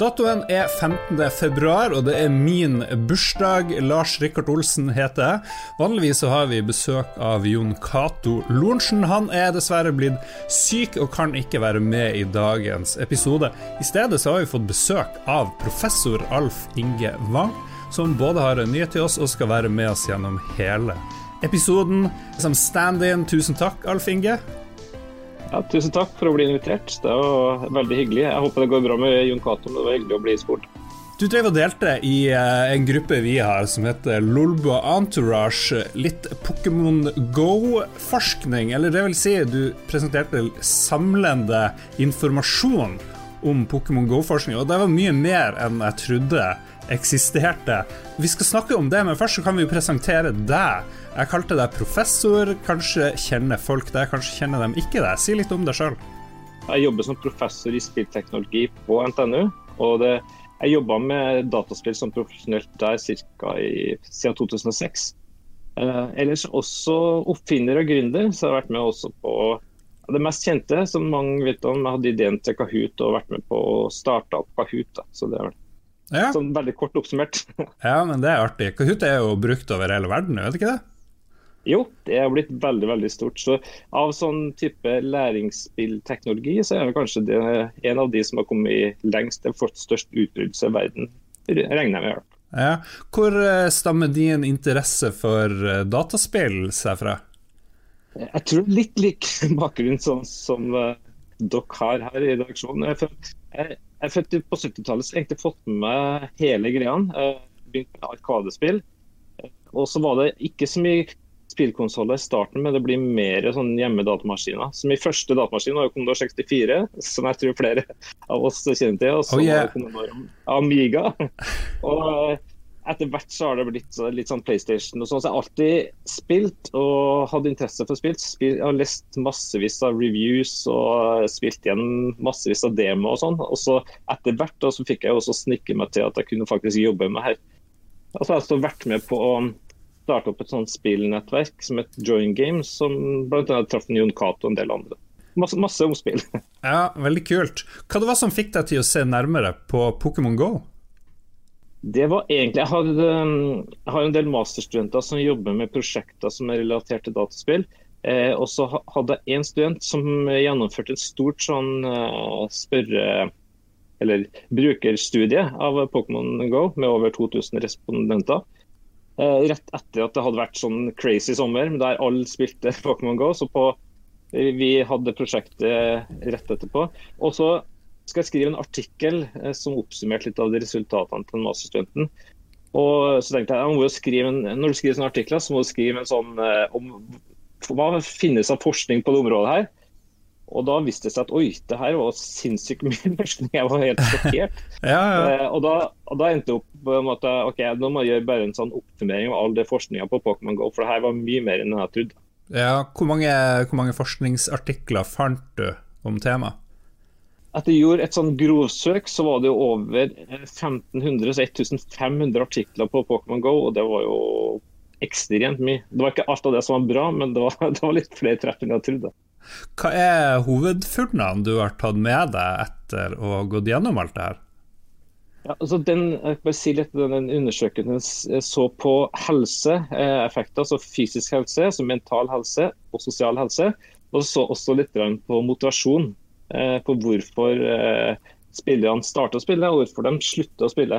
Datoen er 15. februar, og det er min bursdag. Lars Rikard Olsen heter jeg. Vanligvis så har vi besøk av Jon Cato Lorentzen. Han er dessverre blitt syk og kan ikke være med i dagens episode. I stedet så har vi fått besøk av professor Alf Inge Wang, som både har en nyhet til oss og skal være med oss gjennom hele episoden. Som stand-in, tusen takk, Alf Inge. Ja, tusen takk for å bli invitert. Det var veldig hyggelig. Jeg håper det går bra med Jon Cato, det var hyggelig å bli spurt. Du drev og delte i uh, en gruppe vi har som heter Lolbua Entourage, litt Pokémon Go-forskning. Eller det vil si, du presenterte samlende informasjon om Pokémon Go-forskning, og det var mye mer enn jeg trodde eksisterte. Vi skal snakke om det, men først så kan vi jo presentere deg. Jeg kalte deg professor. Kanskje kjenner folk deg, kanskje kjenner dem ikke deg. Si litt om deg sjøl. Jeg jobber som professor i spillteknologi på NTNU. og det, Jeg jobba med dataspill som profesjonelt der ca. siden 2006. Eh, ellers også oppfinner og gründer, så jeg har vært med også på det mest kjente, som mange vet om. Jeg hadde ideen til Kahoot og vært med på å starte opp Kahoot. Da. Så det er ja. sånn veldig kort oppsummert. ja, men det er artig. Kahoot er jo brukt over hele verden, vet ikke det? Jo, det er blitt veldig veldig stort. Så Av sånn type læringsspillteknologi, så er det kanskje det en av de som har kommet lengst og fått størst utbredelse i verden, regner jeg med. Ja. Hvor eh, stammer din interesse for eh, dataspill seg fra? Jeg tror litt lik bakgrunn sånn som uh, dere har her i redaksjonen. Jeg jeg, er født på 70-tallet, så jeg egentlig fått med meg hele greia. Begynte med Arkadespill. Og så var det ikke så mye spillkonsoller i starten, men det blir mer sånn hjemmedatamaskiner. Så min første datamaskin var jo Commodore 64, som jeg tror flere av oss kjenner til. Og så oh, yeah. Commodore Amiga. og eh, etter hvert så har det blitt litt sånn PlayStation og sånn. Så jeg har alltid spilt og hadde interesse for spilt. jeg har lest massevis av reviews og spilt igjen massevis av demo og sånn. Og så etter hvert så fikk jeg også snikke meg til at jeg kunne faktisk jobbe med her. Og så har jeg også vært med på å starte opp et sånt spillnettverk som het Join Games, som bl.a. traff Jon Cato og en del andre. Masse, masse omspill. ja, veldig kult. Hva det var som fikk deg til å se nærmere på Pokémon Go? Det var egentlig, jeg har, jeg har, en del masterstudenter som jobber med prosjekter som er relatert til dataspill. Eh, og så hadde jeg en student som gjennomførte et stort sånn uh, spørre eller brukerstudie av Pokémon Go med over 2000 respondenter. Eh, rett etter at det hadde vært sånn crazy sommer der alle spilte Pokémon Go. så på, Vi hadde prosjektet rett etterpå. Og så skal jeg skrive en artikkel eh, som oppsummerte litt av de resultatene til masterstudenten. Og så tenkte jeg, jeg en, Når du skriver sånne artikler, så må du skrive en sånn eh, om hva finnes av forskning på det området her. Og da viste det seg at oi, det her var sinnssykt mye forskning. Jeg var helt sjokkert. ja, ja. Eh, og, og, da, endte det opp på en måte ok, nå må jeg gjøre bare en sånn oppsummering av all det forskninga på Pokémon GO, for det her var mye mer enn jeg trodde. Ja, hvor mange, hvor mange forskningsartikler fant du om temaet? Etter gjorde et sånn grovsøk, så var det jo over 1500-1500 artikler på Pokémon GO, og det var jo ekstremt mye. Det var ikke alt av det som var bra, men det var, det var litt flere treff enn jeg trodde. Hva er hovedfunnene du har tatt med deg etter å ha gått gjennom alt det her? Ja, altså den, jeg si litt, den Undersøkelsen så på helseeffekter, altså fysisk helse, altså mental helse og sosial helse. Og så også litt på motivasjon. Eh, på hvorfor eh, spillerne starter å spille og hvorfor de slutter å spille.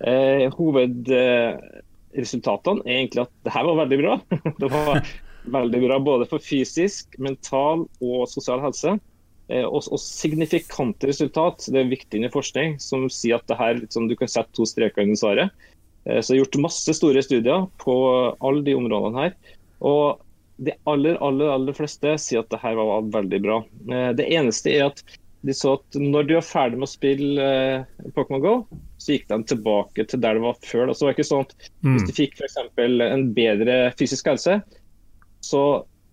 Eh, hovedresultatene er egentlig at det her var veldig bra. det var veldig bra både for fysisk, mental og sosial helse. Og, og, signifikante resultat, det er viktig i forskning, som sier at det her, liksom, du kan sette to streker under svaret. Så det er gjort masse store studier på alle de områdene her. Og de aller, aller, aller fleste sier at det her var veldig bra. Eh, det eneste er at de så at når de var ferdig med å spille Pokémon GO, så gikk de tilbake til der det var før. Da. Så det var ikke sånn at mm. Hvis de fikk f.eks. en bedre fysisk helse, så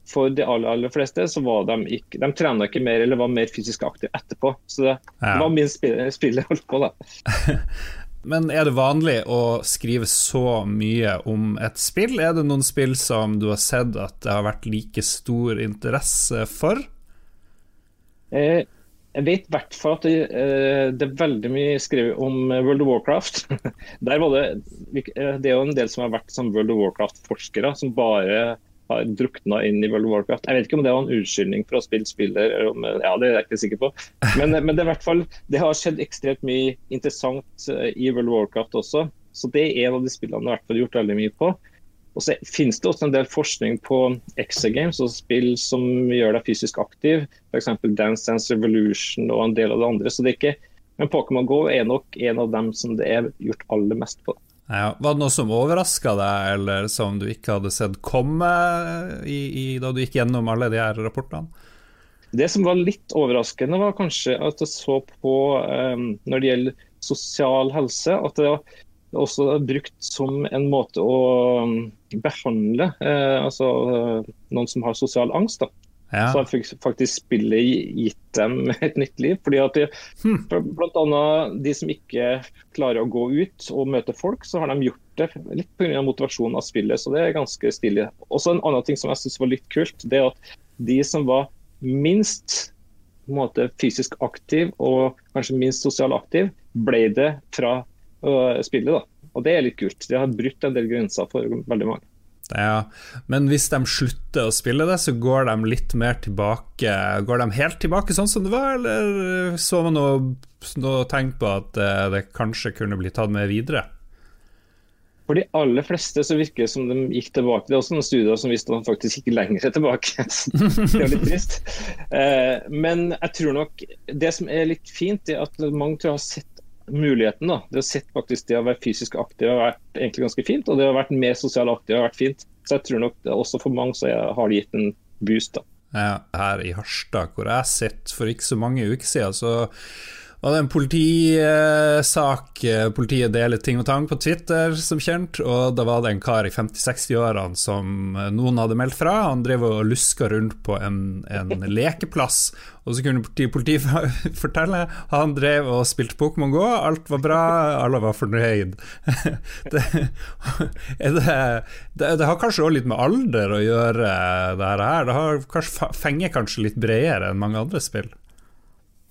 for de aller, aller fleste så var de ikke De trena ikke mer eller var mer fysisk aktive etterpå. Så det, ja. det var min spill, spill jeg holdt på, da. Men er det vanlig å skrive så mye om et spill? Er det noen spill som du har sett at det har vært like stor interesse for? Eh, Jeg vet i hvert fall at det, eh, det, er veldig mye skrevet om World of Warcraft. Der var det, det er jo en del som har vært som World of Warcraft-forskere, som bare har drukna inn i World of Warcraft. Jeg vet ikke om det var en unnskyldning for å spille spiller, ja, det er jeg ikke sikker på. Men, men det, fall, det har skjedd ekstremt mye interessant eh, i World of Warcraft også. Så det er en av de spillene jeg har gjort veldig mye på. Og så finnes det også en del forskning på exagames og spill som gjør deg fysisk aktiv. F.eks. Dance Dance Revolution og en del av det andre. Så det er ikke, men Pokémon GO er nok en av dem som det er gjort aller mest på. Ja, var det noe som overraska deg, eller som du ikke hadde sett komme i, i, da du gikk gjennom alle de her rapportene? Det som var litt overraskende, var kanskje at jeg så på um, når det gjelder sosial helse, at det var også brukt som en måte å um, behandle uh, altså, uh, noen som har sosial angst. da. Ja. Så har faktisk spillet gitt dem et nytt liv. fordi at de, hmm. Bl.a. de som ikke klarer å gå ut og møte folk, så har de gjort det litt pga. motivasjonen av spillet. Så det er ganske stilig. Også en annen ting som jeg syns var litt kult, det er at de som var minst måte, fysisk aktiv og kanskje minst sosial aktiv, ble det fra uh, spillet. da. Og det er litt kult. De har brutt en del grenser for veldig mange. Ja, men hvis de slutter å spille det, så går de litt mer tilbake Går de helt tilbake sånn som det var, eller så man noe, noe tegn på at eh, det kanskje kunne bli tatt med videre? For de aller fleste så virker det som de gikk tilbake. Det er også noen studier som viste at de faktisk gikk lenger er tilbake. det er litt trist. Eh, men jeg tror nok det som er litt fint, er at mange tror jeg har sett muligheten. da. Det å sett faktisk det å være fysisk aktiv har vært egentlig ganske fint, og det å være mer sosial aktiv har vært fint. Så jeg tror nok det, også for mange så har det gitt en boost. da. Ja, her i Harstad, hvor jeg sitter for ikke så mange uker siden, så og det en politisak. Politiet deler ting og tang på Twitter, som kjent. Og da var det en kar i 50-60-årene som noen hadde meldt fra. Han drev og luska rundt på en, en lekeplass. Og så kunne politiet politi fortelle han drev og spilte Pokémon GO, alt var bra, alle var fornøyd. det, det, det, det har kanskje òg litt med alder å gjøre, det her. Det har kanskje, fenger kanskje litt bredere enn mange andre spill.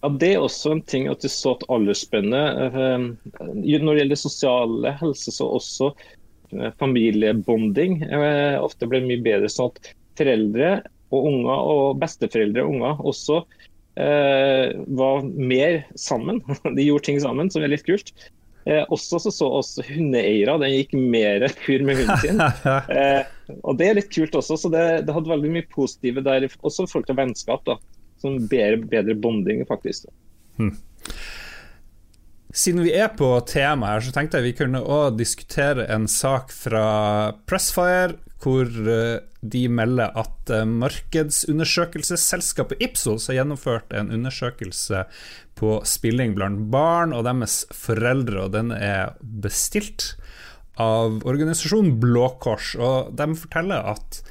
Ja, Det er også en ting at du så at aldersspennet. Eh, når det gjelder sosiale helse, så også eh, familiebonding eh, ofte ble mye bedre. sånn at foreldre og unger, og besteforeldre og unger også eh, var mer sammen. De gjorde ting sammen, som er litt kult. Eh, også så, så oss hundeeiere, den gikk mer tur med hunden sin. Eh, og Det er litt kult også, så det, det hadde veldig mye positive der, også i forhold til vennskap. da sånn bedre, bedre bonding, faktisk. Hmm. Siden vi er på temaet her, så tenkte jeg vi kunne òg diskutere en sak fra Pressfire, hvor eh, de melder at eh, markedsundersøkelsesselskapet Ipsos har gjennomført en undersøkelse på spilling blant barn og deres foreldre, og den er bestilt av organisasjonen Blå Kors. Og de forteller at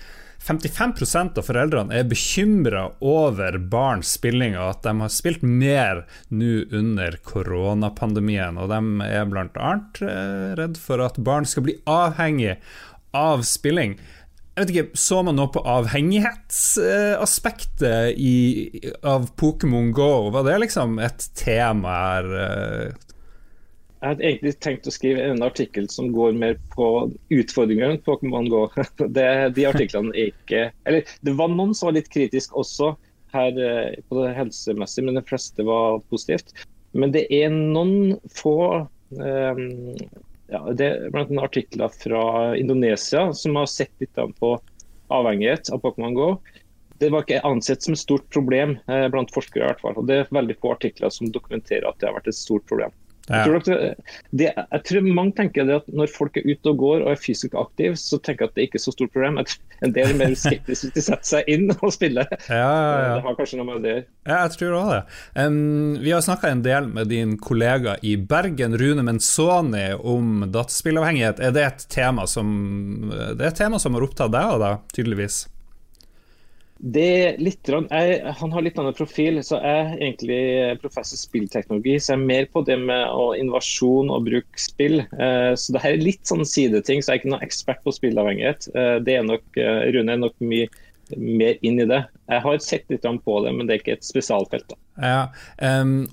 55% av foreldrene er bekymra over barns spilling, og at de har spilt mer nå under koronapandemien. Og de er bl.a. Eh, redd for at barn skal bli avhengig av spilling. Jeg vet ikke, Så man noe på avhengighetsaspektet av Pokémon Go? Var det liksom et tema her? Jeg hadde egentlig tenkt å skrive en artikkel som går mer på utfordringene på Pokémon GO. Det, de artiklene er ikke Eller det var noen som var litt kritisk også her eh, på det helsemessige, men de fleste var positivt. Men det er noen få um, ja, det er blant annet artikler fra Indonesia som har sett litt på avhengighet av Pokémon GO. Det var ikke ansett som et stort problem eh, blant forskere. i hvert fall. Og Det er veldig få artikler som dokumenterer at det har vært et stort problem. Ja. Jeg, tror det, det, jeg, tror mange tenker at når folk er ute og går og er fysisk aktive, så tenker jeg at det ikke er så stort problem. En del er mer skeptisk til å sette seg inn og spille. Ja, ja, det har kanskje noe med det Ja, jeg tror òg det. Um, vi har snakka en del med din kollega i Bergen, Rune Menzoni, om dataspillavhengighet. Er det et tema som, det er et tema som har opptatt deg, òg, tydeligvis? Litt, jeg, han har litt annen profil. så Jeg er egentlig professor spillteknologi, så jeg er mer på det med innovasjon og bruke spill. Eh, så det her er litt sånn sideting, så jeg er ikke noen ekspert på spillavhengighet. Eh, det er nok, eh, Rune er nok mye mer inn i det. Jeg har sett litt på det, men det er ikke et spesialfelt. da. Ja,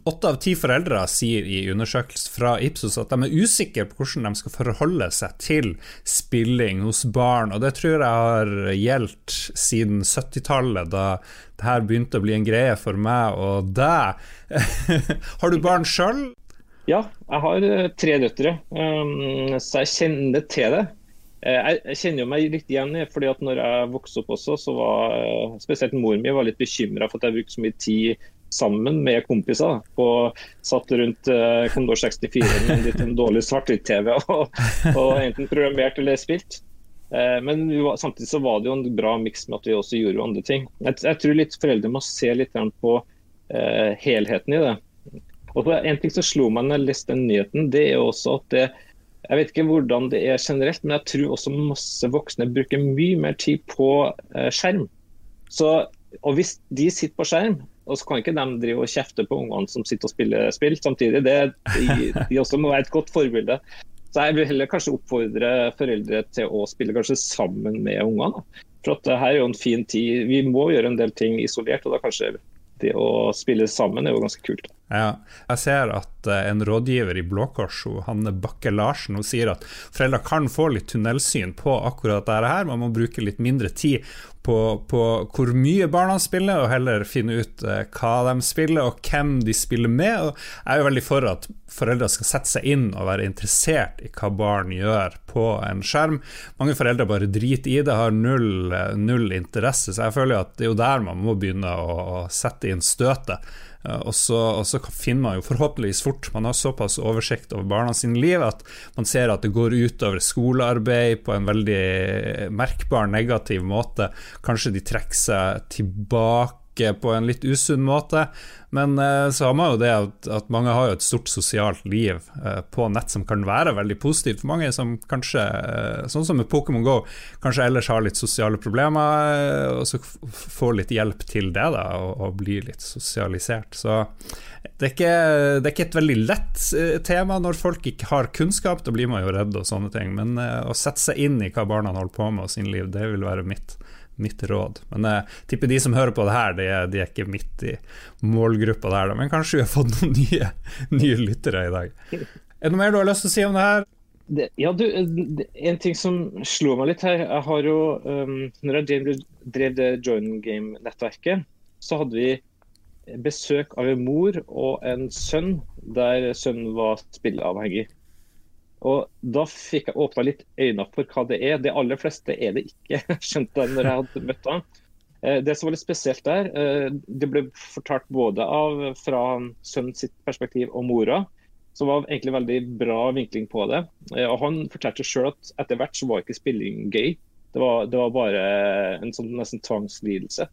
Åtte av ti foreldre sier i undersøkelse fra Ipsos at de er usikre på hvordan de skal forholde seg til spilling hos barn. og Det tror jeg har gjeldt siden 70-tallet, da det her begynte å bli en greie for meg og deg. har du barn sjøl? Ja, jeg har eh, tre døtre, um, så jeg kjenner til det. Eh, jeg kjenner jo meg litt igjen fordi at når jeg vokste opp også, så var eh, spesielt mor mi var litt bekymra for at jeg brukte så mye tid sammen med kompiser. Og satt rundt uh, Commodore 64 med en dårlig svart-hvitt-TV og, og, enten programmert eller spilt. Uh, men var, samtidig så var det jo en bra miks med at vi også gjorde andre ting. Jeg, jeg tror litt foreldre må se litt på uh, helheten i det. Og En ting som slo meg når jeg leste den nyheten, det er jo også at det jeg vet ikke hvordan det er generelt, men jeg tror også masse voksne bruker mye mer tid på eh, skjerm. Så, og Hvis de sitter på skjerm, og så kan ikke de drive og kjefte på ungene som sitter og spiller spill samtidig. Det, de, de også må være et godt forbilde. Så Jeg vil heller kanskje oppfordre foreldre til å spille kanskje sammen med ungene. For at det her er jo en fin tid. Vi må gjøre en del ting isolert, og da kanskje det å spille sammen er jo ganske kult. Ja, jeg ser at uh, en rådgiver i Blå Kors, Hanne Bakke Larsen, hun sier at foreldre kan få litt tunnelsyn på akkurat dette her. Man må bruke litt mindre tid på, på hvor mye barna spiller, og heller finne ut uh, hva de spiller og hvem de spiller med. Og jeg er jo veldig for at foreldre skal sette seg inn og være interessert i hva barn gjør på en skjerm. Mange foreldre bare driter i det, har null, uh, null interesse, så jeg føler at det er jo der man må begynne å, å sette inn støtet. Eh, og så, og så, finner man jo forhåpentligvis fort Man har såpass oversikt over barna sine liv at man ser at det går utover skolearbeid på en veldig merkbar negativ måte. Kanskje de trekker seg tilbake på en litt usunn måte. Men eh, så har man jo det at, at, mange har jo et stort sosialt liv eh, på nett som kan være veldig positivt for mange som kanskje, eh, sånn som med Pokémon GO, kanskje ellers har litt sosiale problemer, og så får litt hjelp til det, da, og, og blir litt sosialisert. Så det er, ikke, det er, ikke, et veldig lett tema når folk ikke har kunnskap, da blir man jo redd og sånne ting. Men å sette seg inn i hva barna holder på med og sin liv, det vil være mitt mitt råd. Men jeg tipper de som hører på det her, de er, de er ikke midt i målgruppa der, men kanskje vi har fått noen nye, nye lyttere i dag. Er det noe mer du har lyst til å si om det her? Det, ja, du, En ting som slo meg litt her jeg har jo, um, når jeg drev, drev det Join Game-nettverket, så hadde vi besøk av en mor og en sønn der sønnen var spilleavhengig. Og Da fikk jeg åpna litt øynene for hva det er. De aller fleste er det ikke, skjønte jeg når jeg hadde møtt ham. Eh, det som var litt spesielt der, eh, det ble fortalt både av, fra sitt perspektiv og mora, som var egentlig veldig bra vinkling på det. Eh, og Han fortalte sjøl at etter hvert så var ikke spilling gøy. Det var, det var bare en sånn nesten tvangslidelse.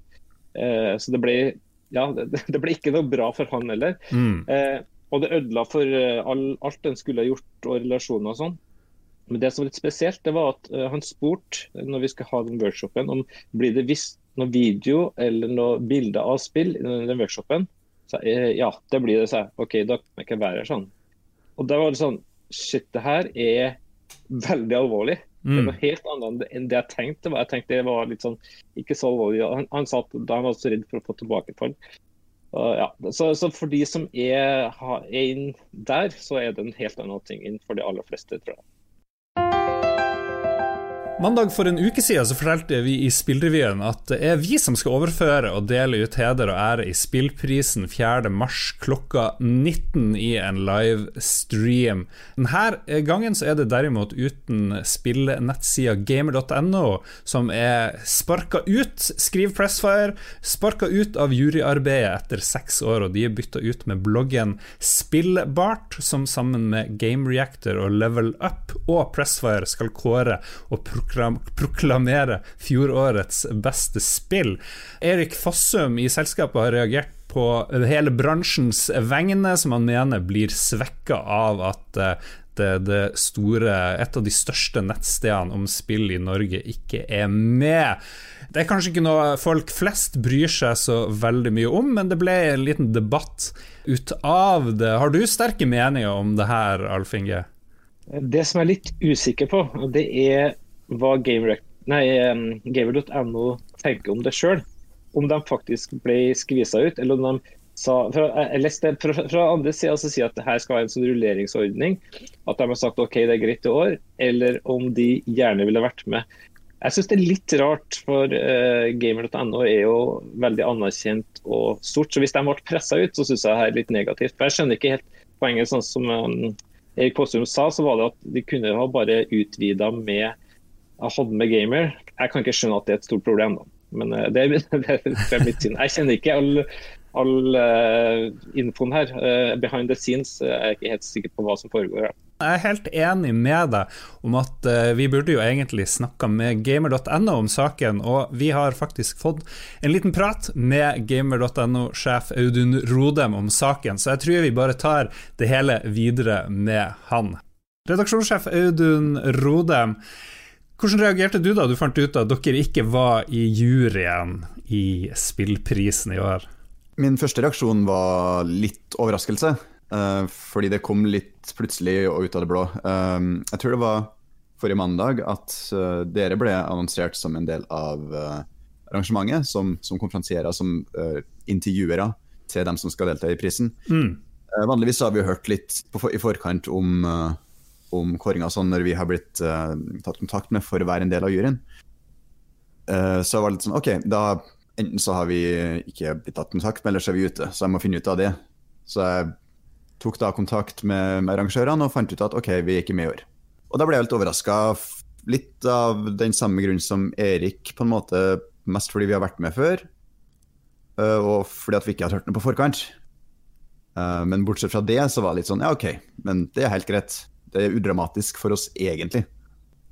Så det ble, ja, det ble ikke noe bra for han heller. Mm. Og det ødela for eh, all, alt en skulle ha gjort og relasjoner og sånn. Men det som var litt spesielt, det var at uh, han spurte eh, når vi skulle ha den workshopen, om blir det vist noe video eller noe bilde av spill i den workshopen. Så uh, ja, det blir det. Så jeg, OK, da kan jeg ikke være her sånn. Og da var det sånn Shit, det her er veldig alvorlig. Mm. Det var helt annet enn det jeg tenkte. Jeg tenkte det var litt sånn, ikke så alvorlig. Han, han sa at han var så redd for å få tilbakefall. Ja, så, så, for de som er, er inn der, så er det en helt annen ting enn for de aller fleste, tror jeg. Mandag for en uke siden så fortalte vi i Spillrevyen at det er vi som skal overføre og dele ut heder og ære i Spillprisen 4. mars klokka 19 i en livestream. Denne gangen så er det derimot uten spillnettsida gamer.no, som er sparka ut, skriver Pressfire, sparka ut av juryarbeidet etter seks år, og de er bytta ut med bloggen Spillbart, som sammen med Game Reactor og Level Up og Pressfire skal kåre og proklamere proklamere fjorårets beste spill. Erik Fossum i selskapet har reagert på hele bransjens vegne, som han mener blir svekka av at eh, det, det store, et av de største nettstedene om spill i Norge ikke er med. Det er kanskje ikke noe folk flest bryr seg så veldig mye om, men det ble en liten debatt ut av det. Har du sterke meninger om det her, Alf Inge? Det som jeg er litt usikker på, det er hva gamer.no tenker om det sjøl. Om de faktisk ble skvisa ut, eller om de sa fra, jeg leste, fra, fra andre sida så sier at det her skal være en sånn rulleringsordning. At de har sagt OK, det er greit i år. Eller om de gjerne ville vært med. Jeg syns det er litt rart, for uh, gamer.no er jo veldig anerkjent og stort. Så hvis de ble pressa ut, så syns jeg det er litt negativt. For jeg skjønner ikke helt poenget. sånn som um, Erik Påstum sa, så var det at de kunne ha bare utvida med hadde med gamer. Jeg kan ikke skjønne at det er et stort problem. da. Men det, det, det, er mitt syn. Jeg kjenner ikke all, all uh, infoen her. Uh, behind the scenes uh, er jeg ikke helt sikker på hva som foregår. Jeg er helt enig med deg om at vi burde jo egentlig snakka med gamer.no om saken, og vi har faktisk fått en liten prat med gamer.no-sjef Audun Rodem om saken, så jeg tror vi bare tar det hele videre med han. Redaksjonssjef Audun Rodem, hvordan reagerte du da du fant ut at dere ikke var i juryen i spillprisen i år? Min første reaksjon var litt overraskelse. Uh, fordi det kom litt plutselig og ut av det blå. Uh, jeg tror det var forrige mandag at uh, dere ble annonsert som en del av arrangementet. Som, som konferansierer, som intervjuere til dem som skal delta i prisen. Mm. vanligvis har vi hørt litt på, i forkant om, om kåringa sånn når vi har blitt tatt kontakt med for å være en del av juryen. så var det litt sånn OK, da enten så har vi ikke blitt tatt kontakt med, eller så er vi ute. Så jeg må finne ut av det. Så jeg tok da kontakt med, med arrangørene og fant ut at OK, vi er ikke med i år. Og da ble jeg litt overraska. Litt av den samme grunnen som Erik, på en måte mest fordi vi har vært med før. uh, og fordi at vi ikke har hørt noe på forkant. Uh, men bortsett fra det, så var det litt sånn ja, OK, men det er helt greit. Det er udramatisk for oss, egentlig.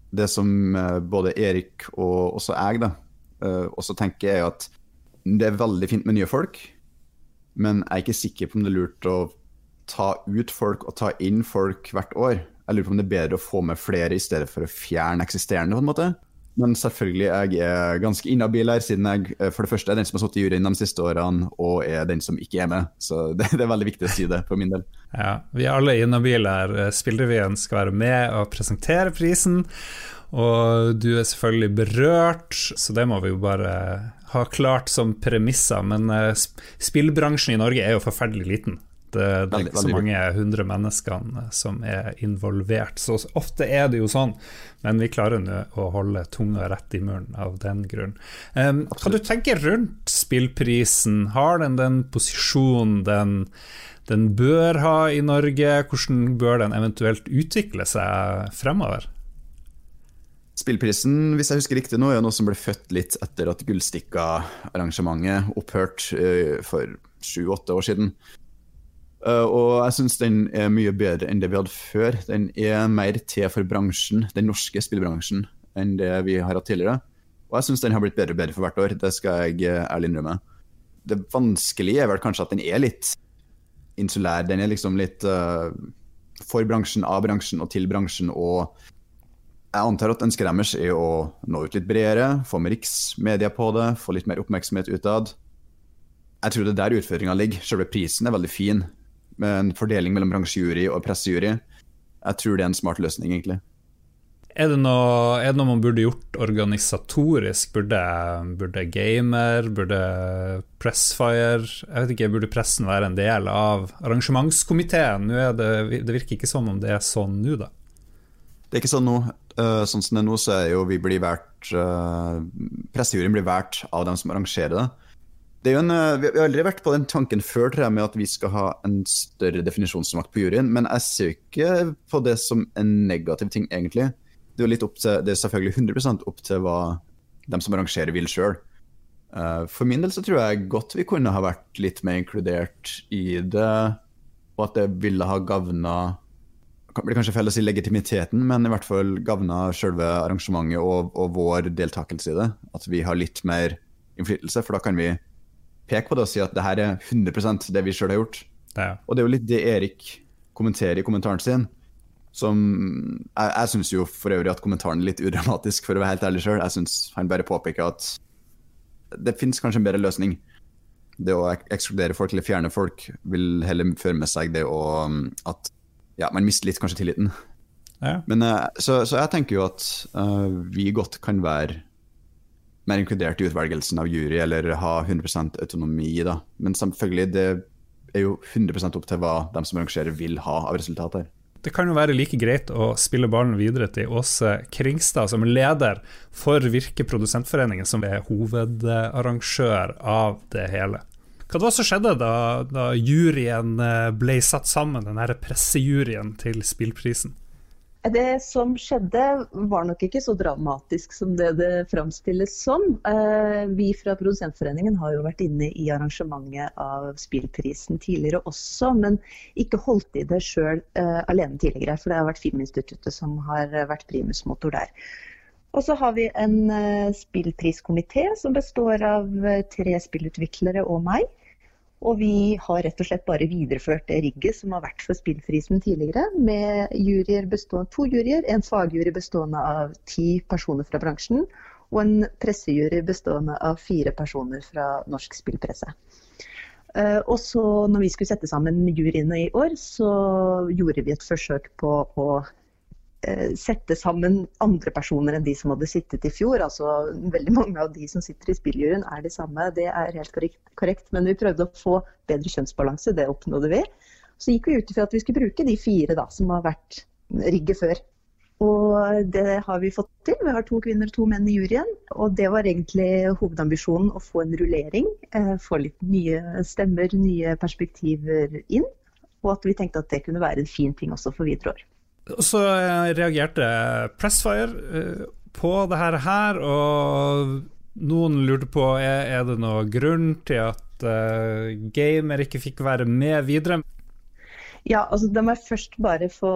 Det som eh, både Erik og også jeg da, også tenker, er at det er veldig fint med nye folk, men jeg er ikke sikker på om det er lurt å ta ut folk og ta inn folk hvert år. Jeg lurer på om det er bedre å få med flere i stedet for å fjerne eksisterende. på en måte. Men selvfølgelig, jeg er ganske inhabil her, siden jeg eh, for det første er den som har sittet i juryen de siste årene, og er den som ikke er med. Så det, det er veldig viktig å si det for min del. Ja, vi er alle inhabile her. Spillrevyen skal være med og presentere prisen. Og du er selvfølgelig berørt, så det må vi jo bare ha klart som premisser. Men spillbransjen i Norge er jo forferdelig liten. Det, det er ikke så mange hundre menneskene som er involvert. Så ofte er det jo sånn, men vi klarer nå å holde tunga rett i munnen av den grunn. Um, hva du tenker rundt spillprisen? Har den den posisjonen den, den bør ha i Norge? Hvordan bør den eventuelt utvikle seg fremover? Spillprisen, hvis jeg husker riktig nå, er noe som ble født litt etter at Gullstikka-arrangementet opphørte uh, for sju-åtte år siden. Uh, og jeg syns den er mye bedre enn det vi hadde før. Den er mer til for bransjen, den norske spillbransjen, enn det vi har hatt tidligere. Og jeg syns den har blitt bedre og bedre for hvert år, det skal jeg uh, ærlig innrømme. Det vanskelige er vel kanskje at den er litt insulær. Den er liksom litt for bransjen, av bransjen og til bransjen. og jeg antar at ønsket deres er å nå ut litt bredere, få med riksmedia på det, få litt mer oppmerksomhet utad. Jeg tror det er der utfordringa ligger. Selve prisen er veldig fin, med en fordeling mellom bransjejury og pressejury. Jeg tror det er en smart løsning, egentlig. Er det, noe, er det noe, man burde gjort organisatorisk? Burde, burde Gamer, burde Pressfire Jeg vet ikke, Burde pressen være en del av arrangementskomiteen? Det, det virker ikke som om det er sånn nå, da. Det er ikke sånn nå. Uh, sånn som det er nå, så er jo vi blir vært uh, Pressejuryen blir valgt av dem som arrangerer det. En, uh, vi har aldri vært på den tanken før tror jeg, med at vi skal ha en større definisjonsmakt på juryen, men jeg ser ikke på det som en negativ ting, egentlig. Det er, litt opp til, det er selvfølgelig 100 opp til hva de som arrangerer, vil sjøl. Uh, for min del så tror jeg godt vi kunne ha vært litt mer inkludert i det, og at det ville ha gavna det blir kanskje feil å si legitimiteten, men i hvert fall gavna selve arrangementet og, og, vår deltakelse i det. At vi har litt mer innflytelse, for da kan vi peke på det og si at det her er 100% det vi sjøl har gjort. Ja. Og det er jo litt det Erik kommenterer i kommentaren sin. Som Jeg, jeg syns jo for øvrig at kommentaren er litt udramatisk, for å være helt ærlig sjøl. Jeg syns han bare påpeker at det fins kanskje en bedre løsning. Det å ekskludere folk eller fjerne folk vil heller føre med seg det å at ja, man mister litt kanskje tilliten. Ja. Men, uh, så, så, jeg tenker jo at uh, vi godt kan være mer inkludert i utvelgelsen av jury, eller ha 100% autonomi. da. Men selvfølgelig, det er jo 100% opp til hva de som arrangerer vil ha av resultater. Det kan jo være like greit å spille ballen videre til Åse Kringstad, som er leder for Virke Produsentforeningen, som er hovedarrangør av det hele. Hva var det som skjedde da, da juryen eh, ble satt sammen, den pressejuryen til spillprisen? Det som skjedde var nok ikke så dramatisk som det det framstilles som. Eh, vi fra Produsentforeningen har jo vært inne i arrangementet av spillprisen tidligere også, men ikke holdt i det sjøl eh, alene tidligere. For det har vært Filminstituttet som har vært primusmotor der. Og så har vi en eh, spillpriskomité som består av tre spillutviklere og meg. Og vi har rett og slett bare videreført det rigget som har vært for spillprisen tidligere, med juryer bestående, to juryer, en fagjury bestående av ti personer fra bransjen, og en pressejury bestående av fire personer fra norsk spillpresse. Uh, og så når vi skulle sette sammen juryene i år, så gjorde vi et forsøk på å Eh, sette sammen andre personer enn de som hadde sittet i fjor. Altså, veldig mange av de som sitter i spilljuryen er de samme, det er helt korrekt, korrekt. Men vi prøvde å få bedre kjønnsbalanse, det oppnådde vi. Så gikk vi ut ifra at vi skulle bruke de fire da, som har vært rigget før. Og det har vi fått til. Vi har to kvinner og to menn i juryen. Og det var egentlig hovedambisjonen å få en rullering. Eh, få litt nye stemmer, nye perspektiver inn. Og at vi tenkte at det kunne være en fin ting også for videre år. Og så eh, reagerte Pressfire eh, på det her, og noen lurte på er, er det noen grunn til at uh, gamer ikke fikk være med videre. Ja, altså Da må jeg først bare få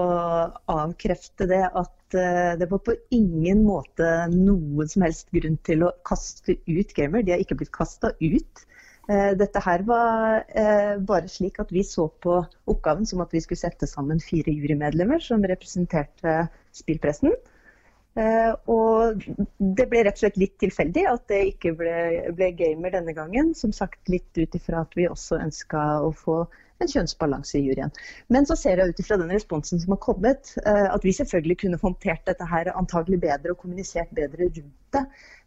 avkrefte det at det var på ingen måte noen som helst grunn til å kaste ut gamer. De har ikke blitt kasta ut. Eh, dette her var eh, bare slik at vi så på oppgaven som at vi skulle sette sammen fire jurymedlemmer som representerte spillpressen. Eh, og det ble rett og slett litt tilfeldig at det ikke ble, ble gamer denne gangen. Som sagt litt ut ifra at vi også ønska å få en kjønnsbalanse i juryen. Men så ser jeg ut ifra den responsen som har kommet, eh, at vi selvfølgelig kunne håndtert dette her antagelig bedre og kommunisert bedre rundt det.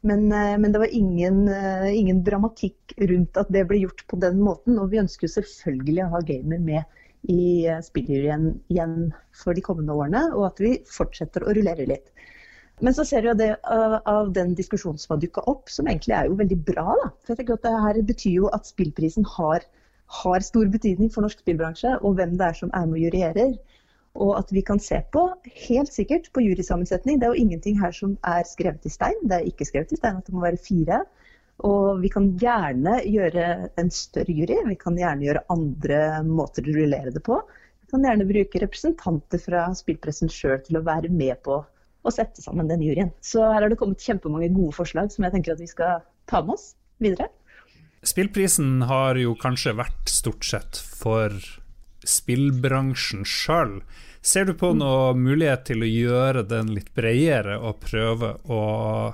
Men, eh, men det var ingen, eh, ingen, dramatikk rundt at det ble gjort på den måten. Og vi ønsker selvfølgelig å ha gamer med i spilljuryen igjen for de kommende årene, og at vi fortsetter å rullere litt. Men så ser jeg det av den diskusjonen som har dukka opp, som egentlig er jo veldig bra. Da. For jeg tenker at det her betyr jo at spillprisen har har stor betydning for norsk spillbransje, og hvem det er som er med og juryerer. Og at vi kan se på, helt sikkert, på jurysammensetning. Det er jo ingenting her som er skrevet i stein. Det er ikke skrevet i stein at det må være fire. Og vi kan gjerne gjøre en større jury. Vi kan gjerne gjøre andre måter å rullere det på. Vi kan gjerne bruke representanter fra spillpressen sjøl til å være med på å sette sammen den juryen. Så her har det kommet kjempemange gode forslag som jeg tenker at vi skal ta med oss videre. Spillprisen har jo kanskje vært stort sett for spillbransjen sjøl. Ser du på noe mulighet til å gjøre den litt bredere og prøve å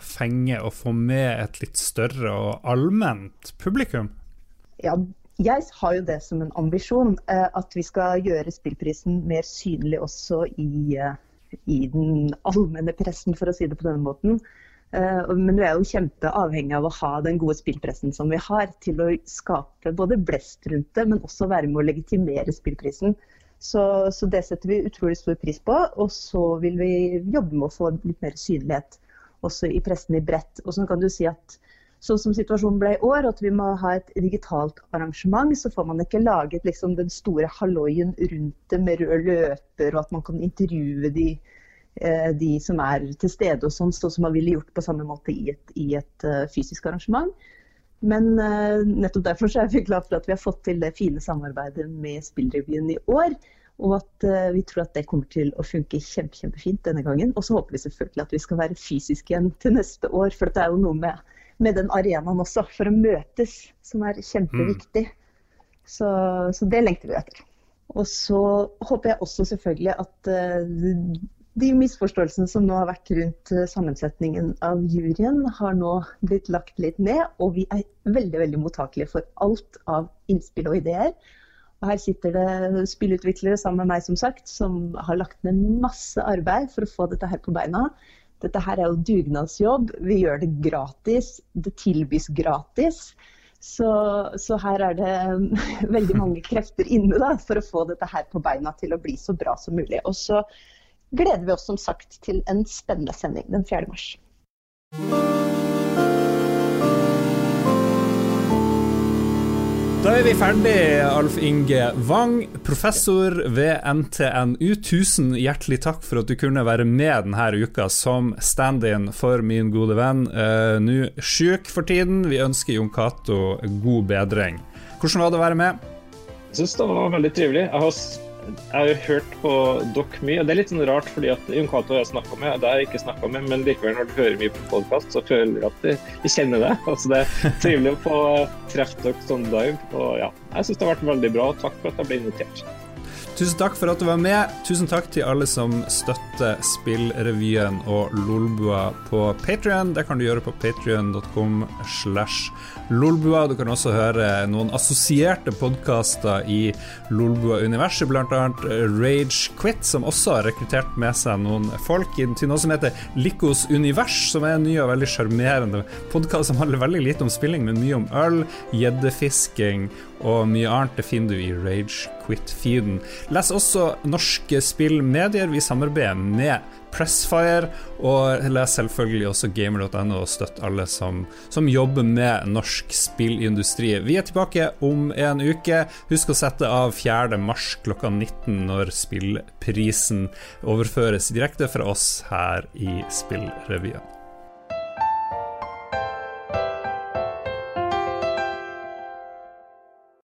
fenge og få med et litt større og allment publikum? Ja, jeg har jo det som en ambisjon, eh, at vi skal gjøre spillprisen mer synlig også i, eh, i den allmenne pressen, for å si det på denne måten. Eh, men vi er jo kjempeavhengig av å ha den gode spillpressen som vi har, til å skape både blest rundt det, men også være med å legitimere spillprisen. Så, så, det setter vi utrolig stor pris på. Og så vil vi jobbe med å få litt mer synlighet også i pressen i bredt. Og så kan du si at sånn som situasjonen ble i år, at vi må ha et digitalt arrangement, så får man ikke laget liksom den store halloien rundt det med rød løper, og at man kan intervjue de de som er til stede og sånn, som man ville gjort på samme måte i et, i et uh, fysisk arrangement. Men uh, nettopp derfor er vi glad for at vi har fått til det fine samarbeidet med Spillrevyen i år. Og at vi tror at det kommer til å funke kjempe, kjempefint denne gangen. Og så håper vi selvfølgelig at vi skal være fysiske igjen til neste år. For det er jo noe med, med den arenaen også, for å møtes, som er kjempeviktig. Mm. Så, så, det lengter vi etter. Og så håper jeg også selvfølgelig at de misforståelsene som nå har vært rundt eh, sammensetningen av juryen, har nå blitt lagt litt ned, og vi er veldig veldig mottakelige for alt av innspill og ideer. Og her sitter det spillutviklere sammen med meg som sagt, som har lagt ned masse arbeid for å få dette her på beina. Dette her er jo dugnadsjobb. Vi gjør det gratis. Det tilbys gratis. Så, så, her er det veldig mange krefter inne da, for å få dette her på beina til å bli så bra som mulig. Og så gleder vi oss som sagt til en spennende sending den 4. mars. Da er vi ferdig, Alf Inge Wang, professor ved NTNU. Tusen hjertelig takk for at du kunne være med denne uka som stand-in for min gode venn. Uh, Nå sjuk for tiden. Vi ønsker Jon Cato god bedring. Hvordan var det å være med? Jeg syns det var veldig trivelig. Jeg har jeg har jo hørt på dere mye, og det er litt sånn rart fordi at Jon Cato har jeg snakka med, det har jeg ikke snakka med, men likevel når du hører mye på podkast, så føler jeg at jeg kjenner det. Altså Det er trivelig å få treffe dere sånn live. Og ja, jeg syns det har vært veldig bra. og Takk for at jeg ble invitert. Tusen takk for at du var med. Tusen takk til alle som støtter Spillrevyen og Lolbua på Patrion. Det kan du gjøre på patrion.com slash lolbua. Du kan også høre noen assosierte podkaster i Lolbua-universet, bl.a. Rage Quit, som også har rekruttert med seg noen folk til noe som heter Likos univers, som er en ny og veldig sjarmerende podkast som handler veldig lite om spilling, men mye om øl, gjeddefisking og mye annet det finner du i Rage Quit-feeden. Les også norske spillmedier. Vi samarbeider med Pressfire, og les selvfølgelig også gamer.no og støtt alle som, som, jobber med norsk spillindustri. Vi er tilbake om en uke. Husk å sette av 4. mars klokka 19 når spillprisen overføres direkte fra oss her i Spillrevyen.